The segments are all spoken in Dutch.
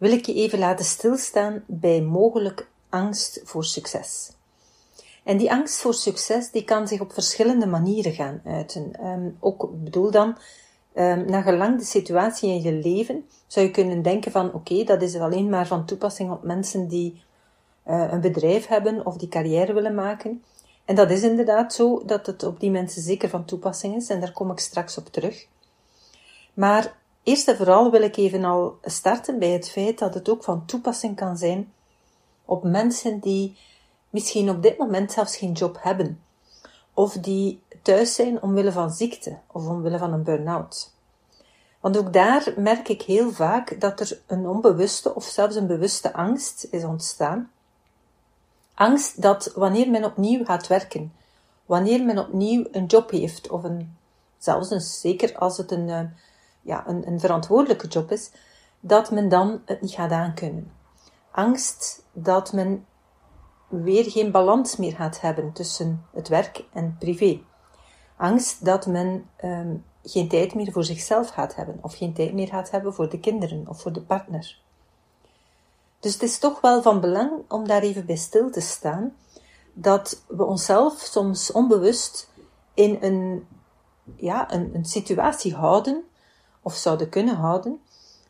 wil ik je even laten stilstaan bij mogelijk angst voor succes. En die angst voor succes die kan zich op verschillende manieren gaan uiten. Um, ook bedoel dan, um, naar gelang de situatie in je leven, zou je kunnen denken van oké, dat is alleen maar van toepassing op mensen die uh, een bedrijf hebben of die carrière willen maken. En dat is inderdaad zo dat het op die mensen zeker van toepassing is en daar kom ik straks op terug. Maar Eerst en vooral wil ik even al starten bij het feit dat het ook van toepassing kan zijn op mensen die misschien op dit moment zelfs geen job hebben, of die thuis zijn omwille van ziekte of omwille van een burn-out. Want ook daar merk ik heel vaak dat er een onbewuste of zelfs een bewuste angst is ontstaan. Angst dat wanneer men opnieuw gaat werken, wanneer men opnieuw een job heeft, of een, zelfs een, zeker als het een, eh, ja, een, een verantwoordelijke job is, dat men dan het niet gaat aankunnen. Angst dat men weer geen balans meer gaat hebben tussen het werk en privé. Angst dat men um, geen tijd meer voor zichzelf gaat hebben, of geen tijd meer gaat hebben voor de kinderen of voor de partner. Dus het is toch wel van belang om daar even bij stil te staan, dat we onszelf soms onbewust in een, ja, een, een situatie houden of zouden kunnen houden,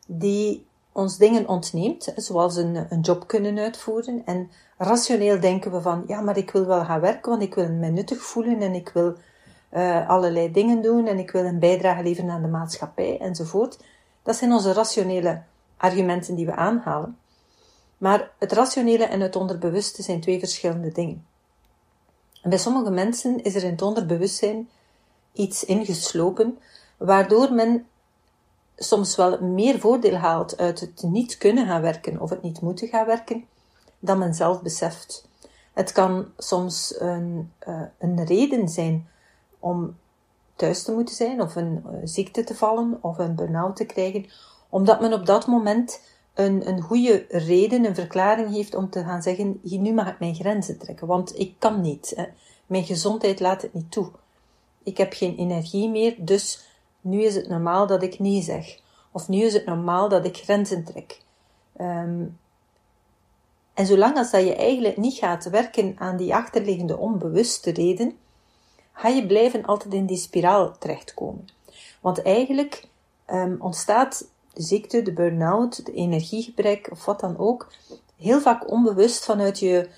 die ons dingen ontneemt, zoals een, een job kunnen uitvoeren. En rationeel denken we van, ja, maar ik wil wel gaan werken, want ik wil me nuttig voelen en ik wil uh, allerlei dingen doen en ik wil een bijdrage leveren aan de maatschappij enzovoort. Dat zijn onze rationele argumenten die we aanhalen. Maar het rationele en het onderbewuste zijn twee verschillende dingen. En bij sommige mensen is er in het onderbewustzijn iets ingeslopen, waardoor men soms wel meer voordeel haalt uit het niet kunnen gaan werken of het niet moeten gaan werken, dan men zelf beseft. Het kan soms een, uh, een reden zijn om thuis te moeten zijn, of een uh, ziekte te vallen, of een burn-out te krijgen, omdat men op dat moment een, een goede reden, een verklaring heeft om te gaan zeggen, hier, nu mag ik mijn grenzen trekken, want ik kan niet. Hè. Mijn gezondheid laat het niet toe. Ik heb geen energie meer, dus nu is het normaal dat ik nee zeg. Of nu is het normaal dat ik grenzen trek. Um, en zolang als dat je eigenlijk niet gaat werken aan die achterliggende onbewuste reden, ga je blijven altijd in die spiraal terechtkomen. Want eigenlijk um, ontstaat de ziekte, de burn-out, de energiegebrek of wat dan ook, heel vaak onbewust vanuit je,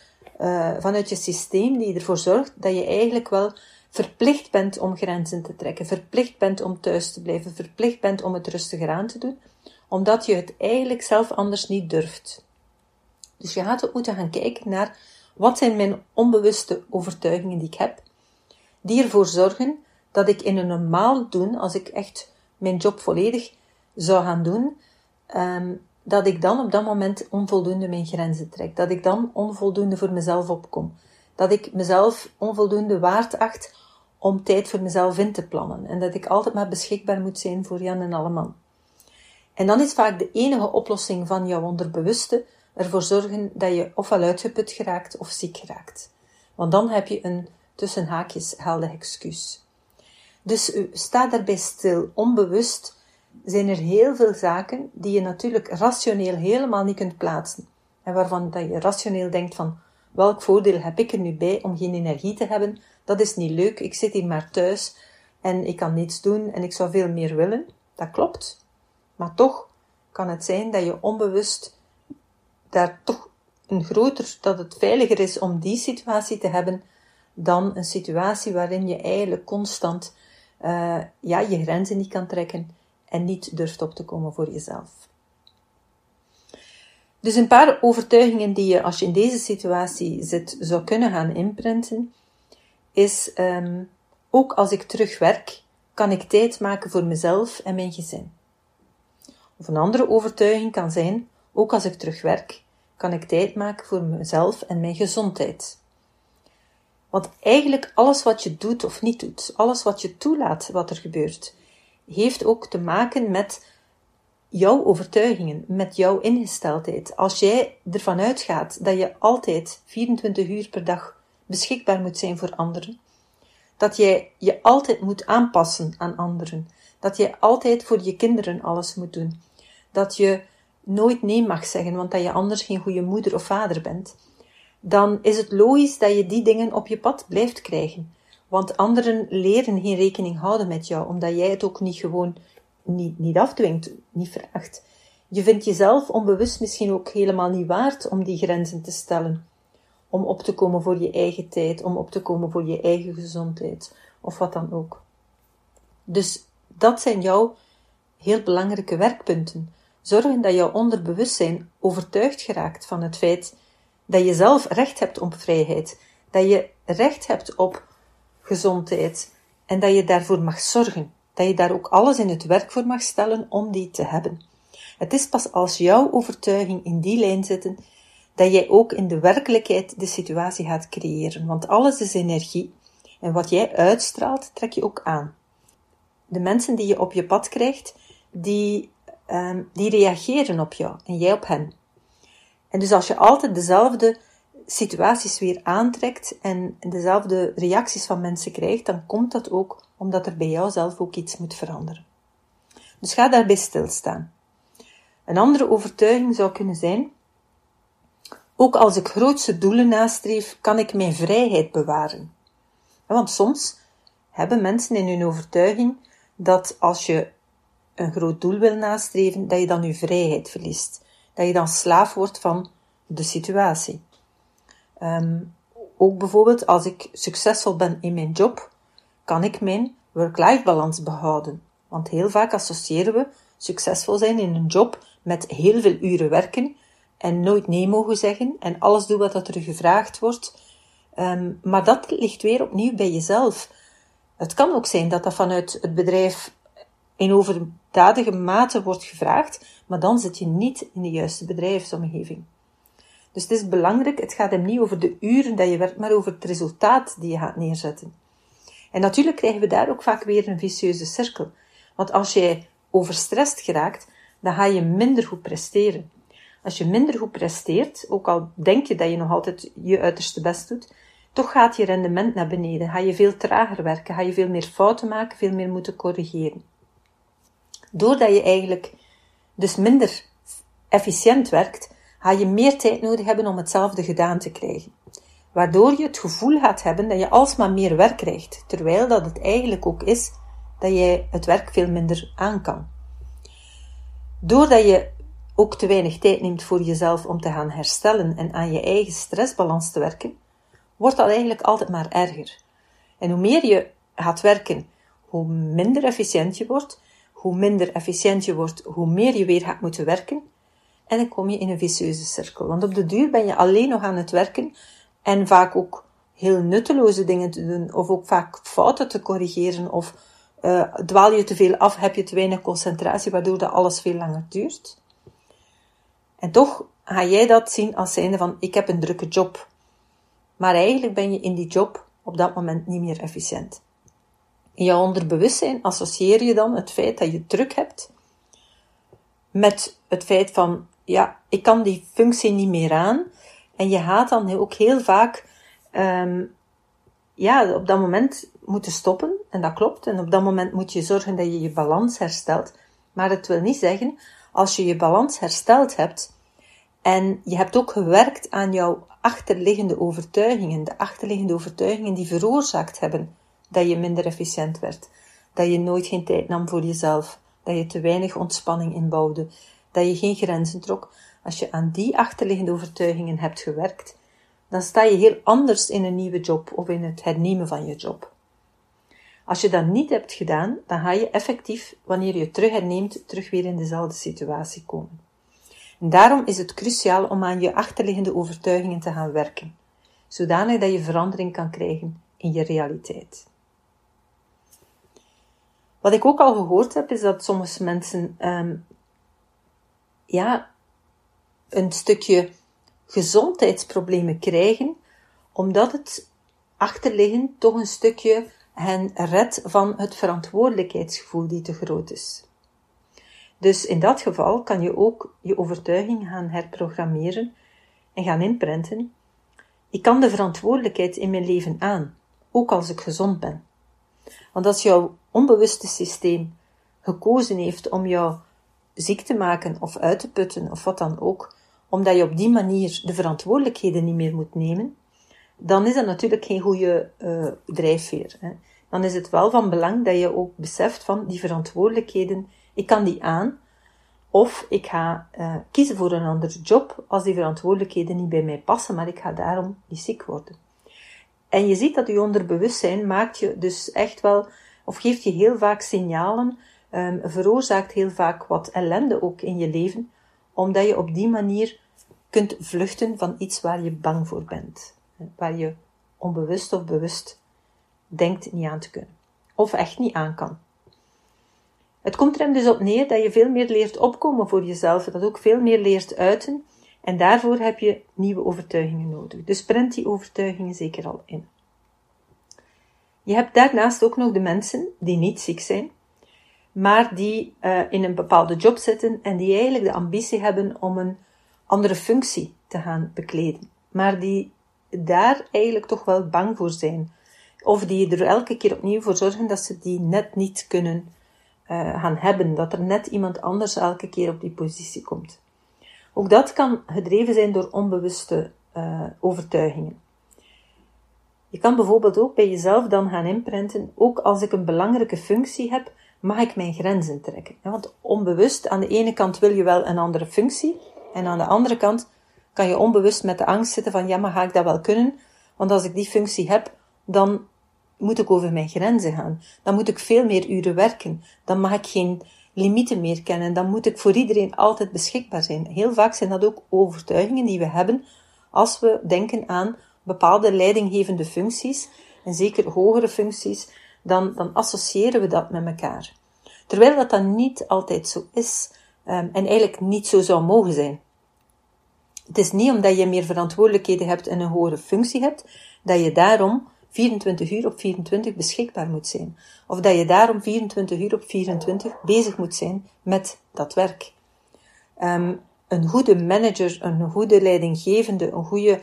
uh, vanuit je systeem, die ervoor zorgt dat je eigenlijk wel verplicht bent om grenzen te trekken, verplicht bent om thuis te blijven, verplicht bent om het rustiger aan te doen, omdat je het eigenlijk zelf anders niet durft. Dus je gaat ook moeten gaan kijken naar wat zijn mijn onbewuste overtuigingen die ik heb, die ervoor zorgen dat ik in een normaal doen, als ik echt mijn job volledig zou gaan doen, um, dat ik dan op dat moment onvoldoende mijn grenzen trek, dat ik dan onvoldoende voor mezelf opkom, dat ik mezelf onvoldoende waard acht om tijd voor mezelf in te plannen en dat ik altijd maar beschikbaar moet zijn voor Jan en Alleman. En dan is vaak de enige oplossing van jouw onderbewuste ervoor zorgen dat je ofwel uitgeput geraakt of ziek geraakt. Want dan heb je een tussen haakjes helder excuus. Dus sta daarbij stil, onbewust zijn er heel veel zaken die je natuurlijk rationeel helemaal niet kunt plaatsen. En waarvan dat je rationeel denkt van, welk voordeel heb ik er nu bij om geen energie te hebben? Dat is niet leuk. Ik zit hier maar thuis en ik kan niets doen en ik zou veel meer willen. Dat klopt. Maar toch kan het zijn dat je onbewust daar toch een groter, dat het veiliger is om die situatie te hebben dan een situatie waarin je eigenlijk constant uh, ja, je grenzen niet kan trekken en niet durft op te komen voor jezelf. Dus een paar overtuigingen die je als je in deze situatie zit zou kunnen gaan imprinten, is um, ook als ik terugwerk, kan ik tijd maken voor mezelf en mijn gezin. Of een andere overtuiging kan zijn, Ook als ik terugwerk, kan ik tijd maken voor mezelf en mijn gezondheid. Want eigenlijk alles wat je doet of niet doet, alles wat je toelaat wat er gebeurt, heeft ook te maken met jouw overtuigingen, met jouw ingesteldheid. Als jij ervan uitgaat dat je altijd 24 uur per dag beschikbaar moet zijn voor anderen, dat jij je altijd moet aanpassen aan anderen, dat jij altijd voor je kinderen alles moet doen, dat je nooit nee mag zeggen, want dat je anders geen goede moeder of vader bent, dan is het logisch dat je die dingen op je pad blijft krijgen. Want anderen leren geen rekening houden met jou, omdat jij het ook niet gewoon niet, niet afdwingt, niet vraagt. Je vindt jezelf onbewust misschien ook helemaal niet waard om die grenzen te stellen. Om op te komen voor je eigen tijd, om op te komen voor je eigen gezondheid, of wat dan ook. Dus dat zijn jouw heel belangrijke werkpunten. Zorgen dat jouw onderbewustzijn overtuigd geraakt van het feit dat je zelf recht hebt op vrijheid, dat je recht hebt op gezondheid en dat je daarvoor mag zorgen, dat je daar ook alles in het werk voor mag stellen om die te hebben. Het is pas als jouw overtuiging in die lijn zitten, dat jij ook in de werkelijkheid de situatie gaat creëren, want alles is energie en wat jij uitstraalt, trek je ook aan. De mensen die je op je pad krijgt, die, um, die reageren op jou en jij op hen. En dus als je altijd dezelfde situaties weer aantrekt en dezelfde reacties van mensen krijgt, dan komt dat ook omdat er bij jou zelf ook iets moet veranderen. Dus ga daarbij stilstaan. Een andere overtuiging zou kunnen zijn: ook als ik grootste doelen nastreef, kan ik mijn vrijheid bewaren. Want soms hebben mensen in hun overtuiging dat als je een groot doel wil nastreven, dat je dan je vrijheid verliest. Dat je dan slaaf wordt van de situatie. Um, ook bijvoorbeeld als ik succesvol ben in mijn job, kan ik mijn work-life balans behouden. Want heel vaak associëren we succesvol zijn in een job met heel veel uren werken en nooit nee mogen zeggen en alles doen wat er gevraagd wordt. Um, maar dat ligt weer opnieuw bij jezelf. Het kan ook zijn dat dat vanuit het bedrijf in overdadige mate wordt gevraagd, maar dan zit je niet in de juiste bedrijfsomgeving. Dus het is belangrijk, het gaat hem niet over de uren dat je werkt, maar over het resultaat die je gaat neerzetten. En natuurlijk krijgen we daar ook vaak weer een vicieuze cirkel. Want als jij overstrest geraakt, dan ga je minder goed presteren. Als je minder goed presteert, ook al denk je dat je nog altijd je uiterste best doet, toch gaat je rendement naar beneden. Ga je veel trager werken, ga je veel meer fouten maken, veel meer moeten corrigeren. Doordat je eigenlijk dus minder efficiënt werkt, ga je meer tijd nodig hebben om hetzelfde gedaan te krijgen. Waardoor je het gevoel gaat hebben dat je alsmaar meer werk krijgt, terwijl dat het eigenlijk ook is dat jij het werk veel minder aan kan. Doordat je ook te weinig tijd neemt voor jezelf om te gaan herstellen en aan je eigen stressbalans te werken, wordt dat eigenlijk altijd maar erger. En hoe meer je gaat werken, hoe minder efficiënt je wordt, hoe minder efficiënt je wordt, hoe meer je weer gaat moeten werken, en dan kom je in een vicieuze cirkel. Want op de duur ben je alleen nog aan het werken en vaak ook heel nutteloze dingen te doen, of ook vaak fouten te corrigeren, of uh, dwaal je te veel af, heb je te weinig concentratie, waardoor dat alles veel langer duurt. En toch ga jij dat zien als zijnde van, ik heb een drukke job. Maar eigenlijk ben je in die job op dat moment niet meer efficiënt. In jouw onderbewustzijn associeer je dan het feit dat je druk hebt met het feit van ja, ik kan die functie niet meer aan. En je gaat dan ook heel vaak, um, ja, op dat moment moeten stoppen. En dat klopt. En op dat moment moet je zorgen dat je je balans herstelt. Maar het wil niet zeggen, als je je balans hersteld hebt, en je hebt ook gewerkt aan jouw achterliggende overtuigingen, de achterliggende overtuigingen die veroorzaakt hebben dat je minder efficiënt werd, dat je nooit geen tijd nam voor jezelf, dat je te weinig ontspanning inbouwde, dat je geen grenzen trok, als je aan die achterliggende overtuigingen hebt gewerkt, dan sta je heel anders in een nieuwe job of in het hernemen van je job. Als je dat niet hebt gedaan, dan ga je effectief, wanneer je terug herneemt, terug weer in dezelfde situatie komen. En daarom is het cruciaal om aan je achterliggende overtuigingen te gaan werken, zodanig dat je verandering kan krijgen in je realiteit. Wat ik ook al gehoord heb, is dat sommige mensen um, ja, een stukje gezondheidsproblemen krijgen, omdat het achterliggend toch een stukje hen redt van het verantwoordelijkheidsgevoel die te groot is. Dus in dat geval kan je ook je overtuiging gaan herprogrammeren en gaan inprenten. Ik kan de verantwoordelijkheid in mijn leven aan, ook als ik gezond ben. Want als jouw onbewuste systeem gekozen heeft om jou ziek te maken of uit te putten of wat dan ook, omdat je op die manier de verantwoordelijkheden niet meer moet nemen, dan is dat natuurlijk geen goede uh, drijfveer. Hè. Dan is het wel van belang dat je ook beseft van die verantwoordelijkheden, ik kan die aan, of ik ga uh, kiezen voor een andere job als die verantwoordelijkheden niet bij mij passen, maar ik ga daarom niet ziek worden. En je ziet dat je onderbewustzijn maakt je dus echt wel, of geeft je heel vaak signalen, um, veroorzaakt heel vaak wat ellende ook in je leven, omdat je op die manier kunt vluchten van iets waar je bang voor bent. Waar je onbewust of bewust denkt niet aan te kunnen. Of echt niet aan kan. Het komt er hem dus op neer dat je veel meer leert opkomen voor jezelf, dat ook veel meer leert uiten. En daarvoor heb je nieuwe overtuigingen nodig. Dus prent die overtuigingen zeker al in. Je hebt daarnaast ook nog de mensen die niet ziek zijn, maar die uh, in een bepaalde job zitten en die eigenlijk de ambitie hebben om een andere functie te gaan bekleden, maar die daar eigenlijk toch wel bang voor zijn. Of die er elke keer opnieuw voor zorgen dat ze die net niet kunnen uh, gaan hebben, dat er net iemand anders elke keer op die positie komt. Ook dat kan gedreven zijn door onbewuste uh, overtuigingen. Je kan bijvoorbeeld ook bij jezelf dan gaan inprenten, ook als ik een belangrijke functie heb, mag ik mijn grenzen trekken. Want onbewust, aan de ene kant wil je wel een andere functie, en aan de andere kant kan je onbewust met de angst zitten van, ja, maar ga ik dat wel kunnen? Want als ik die functie heb, dan moet ik over mijn grenzen gaan. Dan moet ik veel meer uren werken. Dan mag ik geen limieten meer kennen. Dan moet ik voor iedereen altijd beschikbaar zijn. Heel vaak zijn dat ook overtuigingen die we hebben als we denken aan bepaalde leidinggevende functies, en zeker hogere functies, dan, dan associëren we dat met elkaar. Terwijl dat dan niet altijd zo is, um, en eigenlijk niet zo zou mogen zijn. Het is niet omdat je meer verantwoordelijkheden hebt en een hogere functie hebt, dat je daarom 24 uur op 24 beschikbaar moet zijn. Of dat je daarom 24 uur op 24 bezig moet zijn met dat werk. Um, een goede manager, een goede leidinggevende, een goede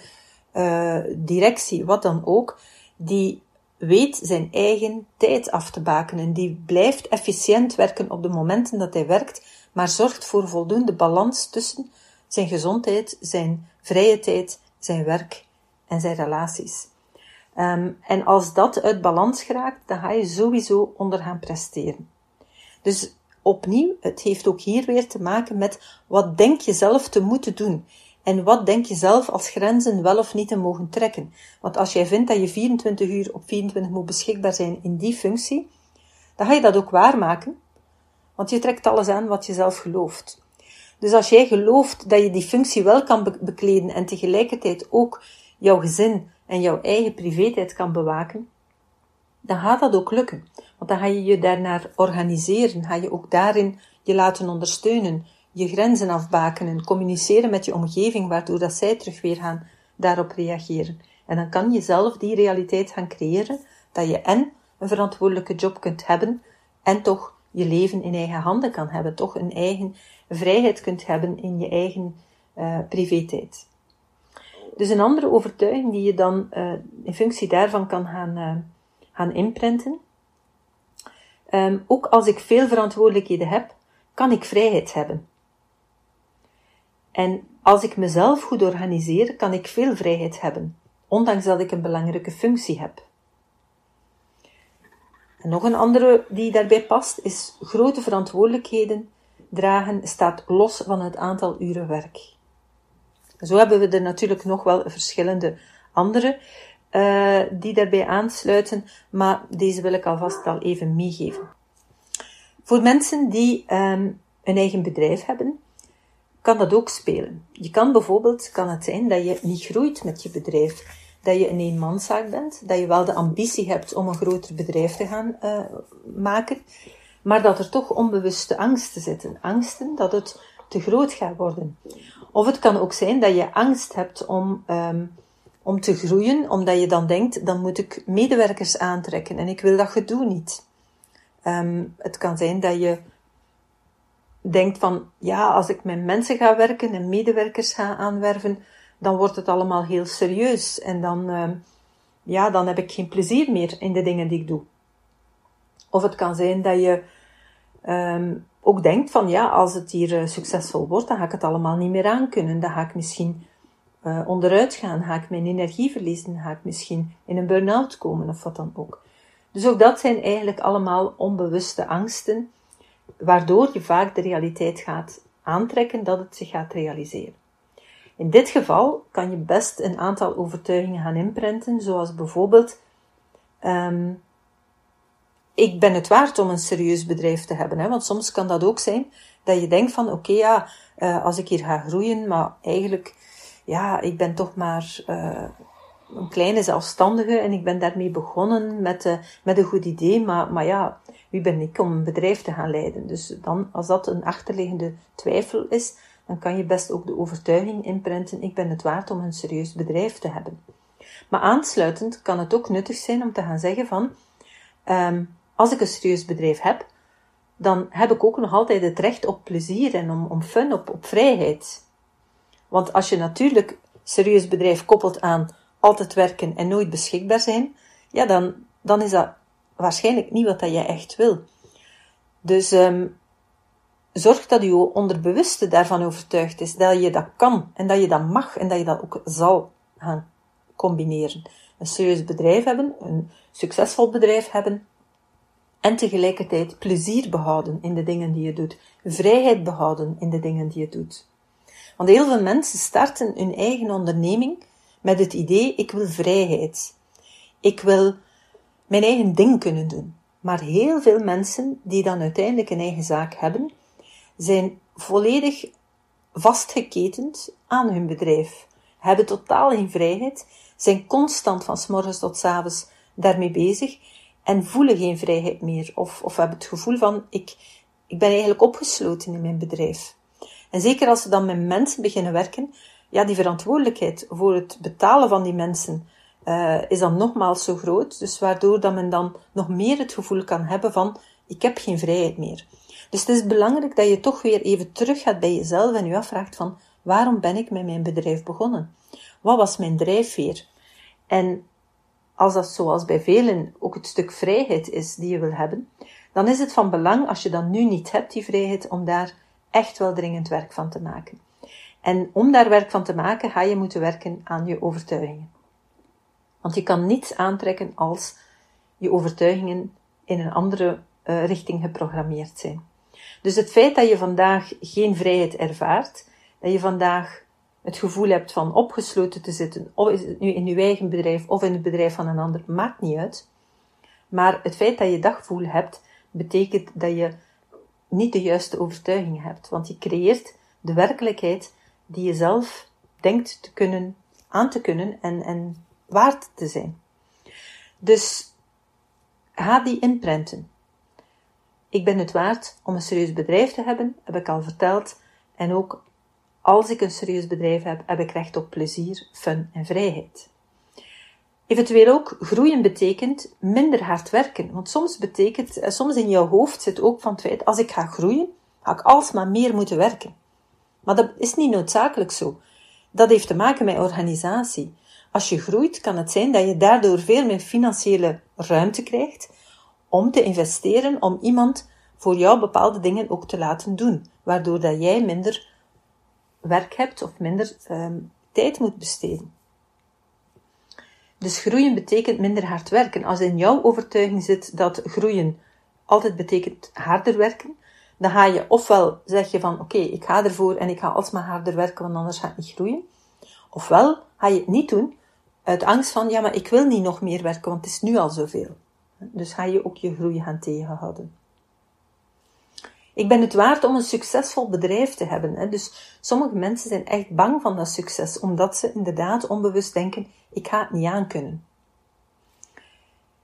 uh, directie, wat dan ook, die weet zijn eigen tijd af te bakenen. Die blijft efficiënt werken op de momenten dat hij werkt, maar zorgt voor voldoende balans tussen zijn gezondheid, zijn vrije tijd, zijn werk en zijn relaties. Um, en als dat uit balans geraakt, dan ga je sowieso onder gaan presteren. Dus opnieuw, het heeft ook hier weer te maken met wat denk je zelf te moeten doen. En wat denk je zelf als grenzen wel of niet te mogen trekken? Want als jij vindt dat je 24 uur op 24 moet beschikbaar zijn in die functie, dan ga je dat ook waarmaken. Want je trekt alles aan wat je zelf gelooft. Dus als jij gelooft dat je die functie wel kan bekleden en tegelijkertijd ook jouw gezin en jouw eigen privé-tijd kan bewaken, dan gaat dat ook lukken. Want dan ga je je daarnaar organiseren, ga je ook daarin je laten ondersteunen, je grenzen afbakenen, communiceren met je omgeving, waardoor dat zij terug weer gaan daarop reageren. En dan kan je zelf die realiteit gaan creëren, dat je en een verantwoordelijke job kunt hebben, en toch je leven in eigen handen kan hebben, toch een eigen vrijheid kunt hebben in je eigen uh, privé-tijd. Dus een andere overtuiging die je dan uh, in functie daarvan kan gaan, uh, gaan inprenten. Um, ook als ik veel verantwoordelijkheden heb, kan ik vrijheid hebben. En als ik mezelf goed organiseer, kan ik veel vrijheid hebben, ondanks dat ik een belangrijke functie heb. En nog een andere die daarbij past, is grote verantwoordelijkheden dragen staat los van het aantal uren werk. Zo hebben we er natuurlijk nog wel verschillende andere uh, die daarbij aansluiten, maar deze wil ik alvast al even meegeven. Voor mensen die um, een eigen bedrijf hebben, kan dat ook spelen. Je kan bijvoorbeeld, kan het zijn dat je niet groeit met je bedrijf, dat je een eenmanszaak bent, dat je wel de ambitie hebt om een groter bedrijf te gaan uh, maken, maar dat er toch onbewuste angsten zitten. Angsten dat het te groot gaat worden. Of het kan ook zijn dat je angst hebt om, um, om te groeien, omdat je dan denkt, dan moet ik medewerkers aantrekken en ik wil dat gedoe niet. Um, het kan zijn dat je denkt van, ja, als ik met mensen ga werken en medewerkers ga aanwerven, dan wordt het allemaal heel serieus en dan, uh, ja, dan heb ik geen plezier meer in de dingen die ik doe. Of het kan zijn dat je um, ook denkt van, ja, als het hier uh, succesvol wordt, dan ga ik het allemaal niet meer aankunnen. Dan ga ik misschien uh, onderuit gaan, ga ik mijn energie verliezen, ga ik misschien in een burn-out komen of wat dan ook. Dus ook dat zijn eigenlijk allemaal onbewuste angsten, waardoor je vaak de realiteit gaat aantrekken dat het zich gaat realiseren. In dit geval kan je best een aantal overtuigingen gaan inprenten, zoals bijvoorbeeld um, ik ben het waard om een serieus bedrijf te hebben. Hè? Want soms kan dat ook zijn dat je denkt van oké ja, uh, als ik hier ga groeien, maar eigenlijk ja, ik ben toch maar uh, een kleine zelfstandige en ik ben daarmee begonnen met, uh, met een goed idee, maar, maar ja, wie ben ik om een bedrijf te gaan leiden? Dus dan, als dat een achterliggende twijfel is, dan kan je best ook de overtuiging inprenten, ik ben het waard om een serieus bedrijf te hebben. Maar aansluitend kan het ook nuttig zijn om te gaan zeggen van, um, als ik een serieus bedrijf heb, dan heb ik ook nog altijd het recht op plezier en om, om fun, op, op vrijheid. Want als je natuurlijk serieus bedrijf koppelt aan altijd werken en nooit beschikbaar zijn, ja, dan, dan is dat waarschijnlijk niet wat dat je echt wil. Dus um, zorg dat je onderbewuste daarvan overtuigd is dat je dat kan en dat je dat mag en dat je dat ook zal gaan combineren. Een serieus bedrijf hebben, een succesvol bedrijf hebben en tegelijkertijd plezier behouden in de dingen die je doet, vrijheid behouden in de dingen die je doet. Want heel veel mensen starten hun eigen onderneming met het idee: ik wil vrijheid. Ik wil mijn eigen ding kunnen doen. Maar heel veel mensen die dan uiteindelijk een eigen zaak hebben, zijn volledig vastgeketend aan hun bedrijf, hebben totaal geen vrijheid, zijn constant van s morgens tot s avonds daarmee bezig en voelen geen vrijheid meer. Of, of hebben het gevoel van, ik, ik ben eigenlijk opgesloten in mijn bedrijf. En zeker als ze dan met mensen beginnen werken, ja, die verantwoordelijkheid voor het betalen van die mensen uh, is dan nogmaals zo groot. Dus waardoor dat men dan nog meer het gevoel kan hebben van, ik heb geen vrijheid meer. Dus het is belangrijk dat je toch weer even terug gaat bij jezelf en je afvraagt van, waarom ben ik met mijn bedrijf begonnen? Wat was mijn drijfveer? En als dat zoals bij velen ook het stuk vrijheid is die je wil hebben, dan is het van belang als je dat nu niet hebt, die vrijheid, om daar echt wel dringend werk van te maken. En om daar werk van te maken, ga je moeten werken aan je overtuigingen. Want je kan niets aantrekken als je overtuigingen in een andere uh, richting geprogrammeerd zijn. Dus het feit dat je vandaag geen vrijheid ervaart, dat je vandaag het gevoel hebt van opgesloten te zitten, of is het nu in je eigen bedrijf of in het bedrijf van een ander, maakt niet uit. Maar het feit dat je dat gevoel hebt, betekent dat je niet de juiste overtuiging hebt. Want je creëert de werkelijkheid die je zelf denkt te kunnen, aan te kunnen en, en waard te zijn. Dus ga die inprenten. Ik ben het waard om een serieus bedrijf te hebben, heb ik al verteld. En ook als ik een serieus bedrijf heb, heb ik recht op plezier, fun en vrijheid. Eventueel ook groeien betekent minder hard werken. Want soms betekent, eh, soms in jouw hoofd zit ook van het feit, als ik ga groeien, ga ik alsmaar meer moeten werken. Maar dat is niet noodzakelijk zo. Dat heeft te maken met organisatie. Als je groeit, kan het zijn dat je daardoor veel meer financiële ruimte krijgt om te investeren, om iemand voor jou bepaalde dingen ook te laten doen, waardoor dat jij minder werk hebt of minder um, tijd moet besteden. Dus groeien betekent minder hard werken. Als in jouw overtuiging zit dat groeien altijd betekent harder werken, dan ga je ofwel zeg je van oké, ik ga ervoor en ik ga alsmaar harder werken, want anders ga ik niet groeien. Ofwel ga je het niet doen uit angst van ja, maar ik wil niet nog meer werken, want het is nu al zoveel. Dus ga je ook je groei gaan tegenhouden. Ik ben het waard om een succesvol bedrijf te hebben. Hè. Dus sommige mensen zijn echt bang van dat succes, omdat ze inderdaad onbewust denken: ik ga het niet aankunnen.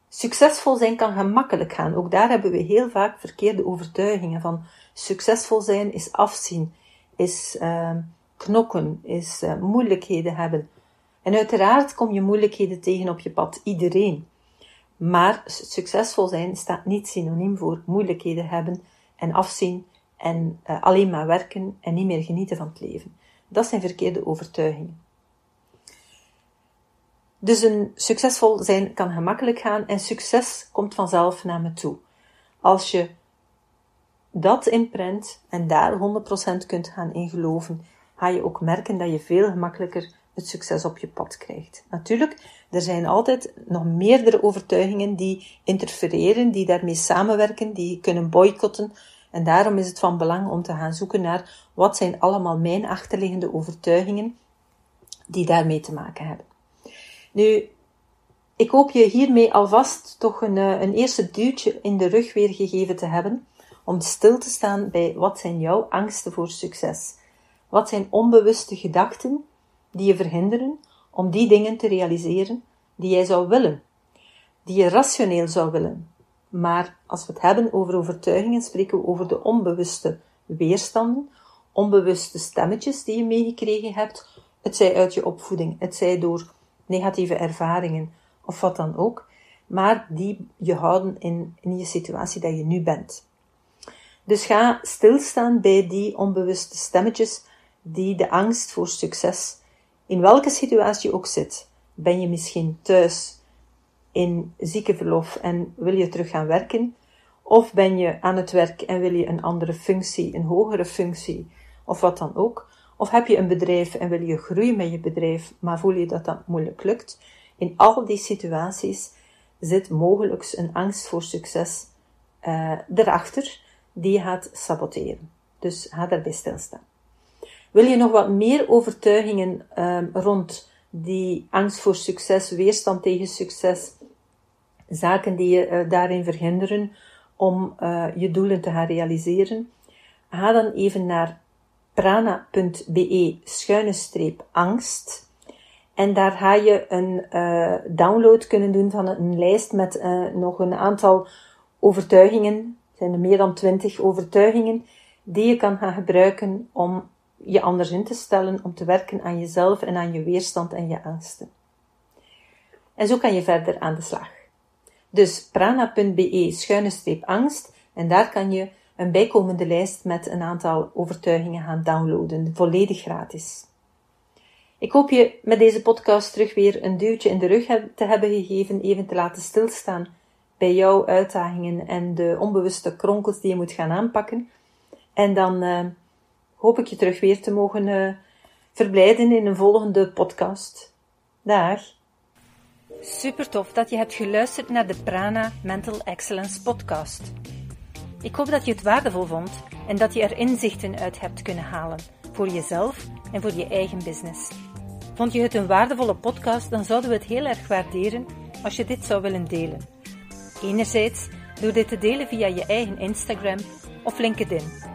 Succesvol zijn kan gemakkelijk gaan. Ook daar hebben we heel vaak verkeerde overtuigingen van succesvol zijn is afzien, is uh, knokken, is uh, moeilijkheden hebben. En uiteraard kom je moeilijkheden tegen op je pad, iedereen. Maar succesvol zijn staat niet synoniem voor moeilijkheden hebben en afzien en uh, alleen maar werken en niet meer genieten van het leven. Dat zijn verkeerde overtuigingen. Dus een succesvol zijn kan gemakkelijk gaan en succes komt vanzelf naar me toe. Als je dat inprent en daar 100% kunt gaan in geloven, ga je ook merken dat je veel gemakkelijker het succes op je pad krijgt. Natuurlijk, er zijn altijd nog meerdere overtuigingen die interfereren, die daarmee samenwerken, die kunnen boycotten. En daarom is het van belang om te gaan zoeken naar wat zijn allemaal mijn achterliggende overtuigingen die daarmee te maken hebben. Nu, ik hoop je hiermee alvast toch een, eh, een eerste duwtje in de rug weer gegeven te hebben om stil te staan bij wat zijn jouw angsten voor succes? Wat zijn onbewuste gedachten die je verhinderen om die dingen te realiseren die jij zou willen, die je rationeel zou willen. Maar als we het hebben over overtuigingen, spreken we over de onbewuste weerstanden, onbewuste stemmetjes die je meegekregen hebt, het zij uit je opvoeding, het zij door negatieve ervaringen of wat dan ook, maar die je houden in, in je situatie dat je nu bent. Dus ga stilstaan bij die onbewuste stemmetjes die de angst voor succes, in welke situatie ook zit. Ben je misschien thuis in ziekenverlof en wil je terug gaan werken? Of ben je aan het werk en wil je een andere functie, een hogere functie, of wat dan ook? Of heb je een bedrijf en wil je groeien met je bedrijf, maar voel je dat dat moeilijk lukt? In al die situaties zit mogelijk een angst voor succes uh, erachter, die je gaat saboteren. Dus ga daarbij stilstaan. Wil je nog wat meer overtuigingen um, rond die angst voor succes, weerstand tegen succes, zaken die je uh, daarin verhinderen om uh, je doelen te gaan realiseren? Ga dan even naar prana.be schuine streep angst. En daar ga je een uh, download kunnen doen van een lijst met nog een aantal overtuigingen zijn er meer dan twintig overtuigingen die je kan gaan gebruiken om je anders in te stellen, om te werken aan jezelf en aan je weerstand en je angsten. En zo kan je verder aan de slag. Dus prana.be schuine streep angst en daar kan je een bijkomende lijst met een aantal overtuigingen gaan downloaden, volledig gratis. Ik hoop je met deze podcast terug weer een duwtje in de rug te hebben gegeven, even te laten stilstaan bij jouw uitdagingen en de onbewuste kronkels die je moet gaan aanpakken. En dan uh, hoop ik je terug weer te mogen uh, verblijden in een volgende podcast. Dag. Super tof dat je hebt geluisterd naar de Prana Mental Excellence podcast. Ik hoop dat je het waardevol vond en dat je er inzichten uit hebt kunnen halen voor jezelf en voor je eigen business. Vond je het een waardevolle podcast, dan zouden we het heel erg waarderen als je dit zou willen delen. Enerzijds door dit te delen via je eigen Instagram of LinkedIn.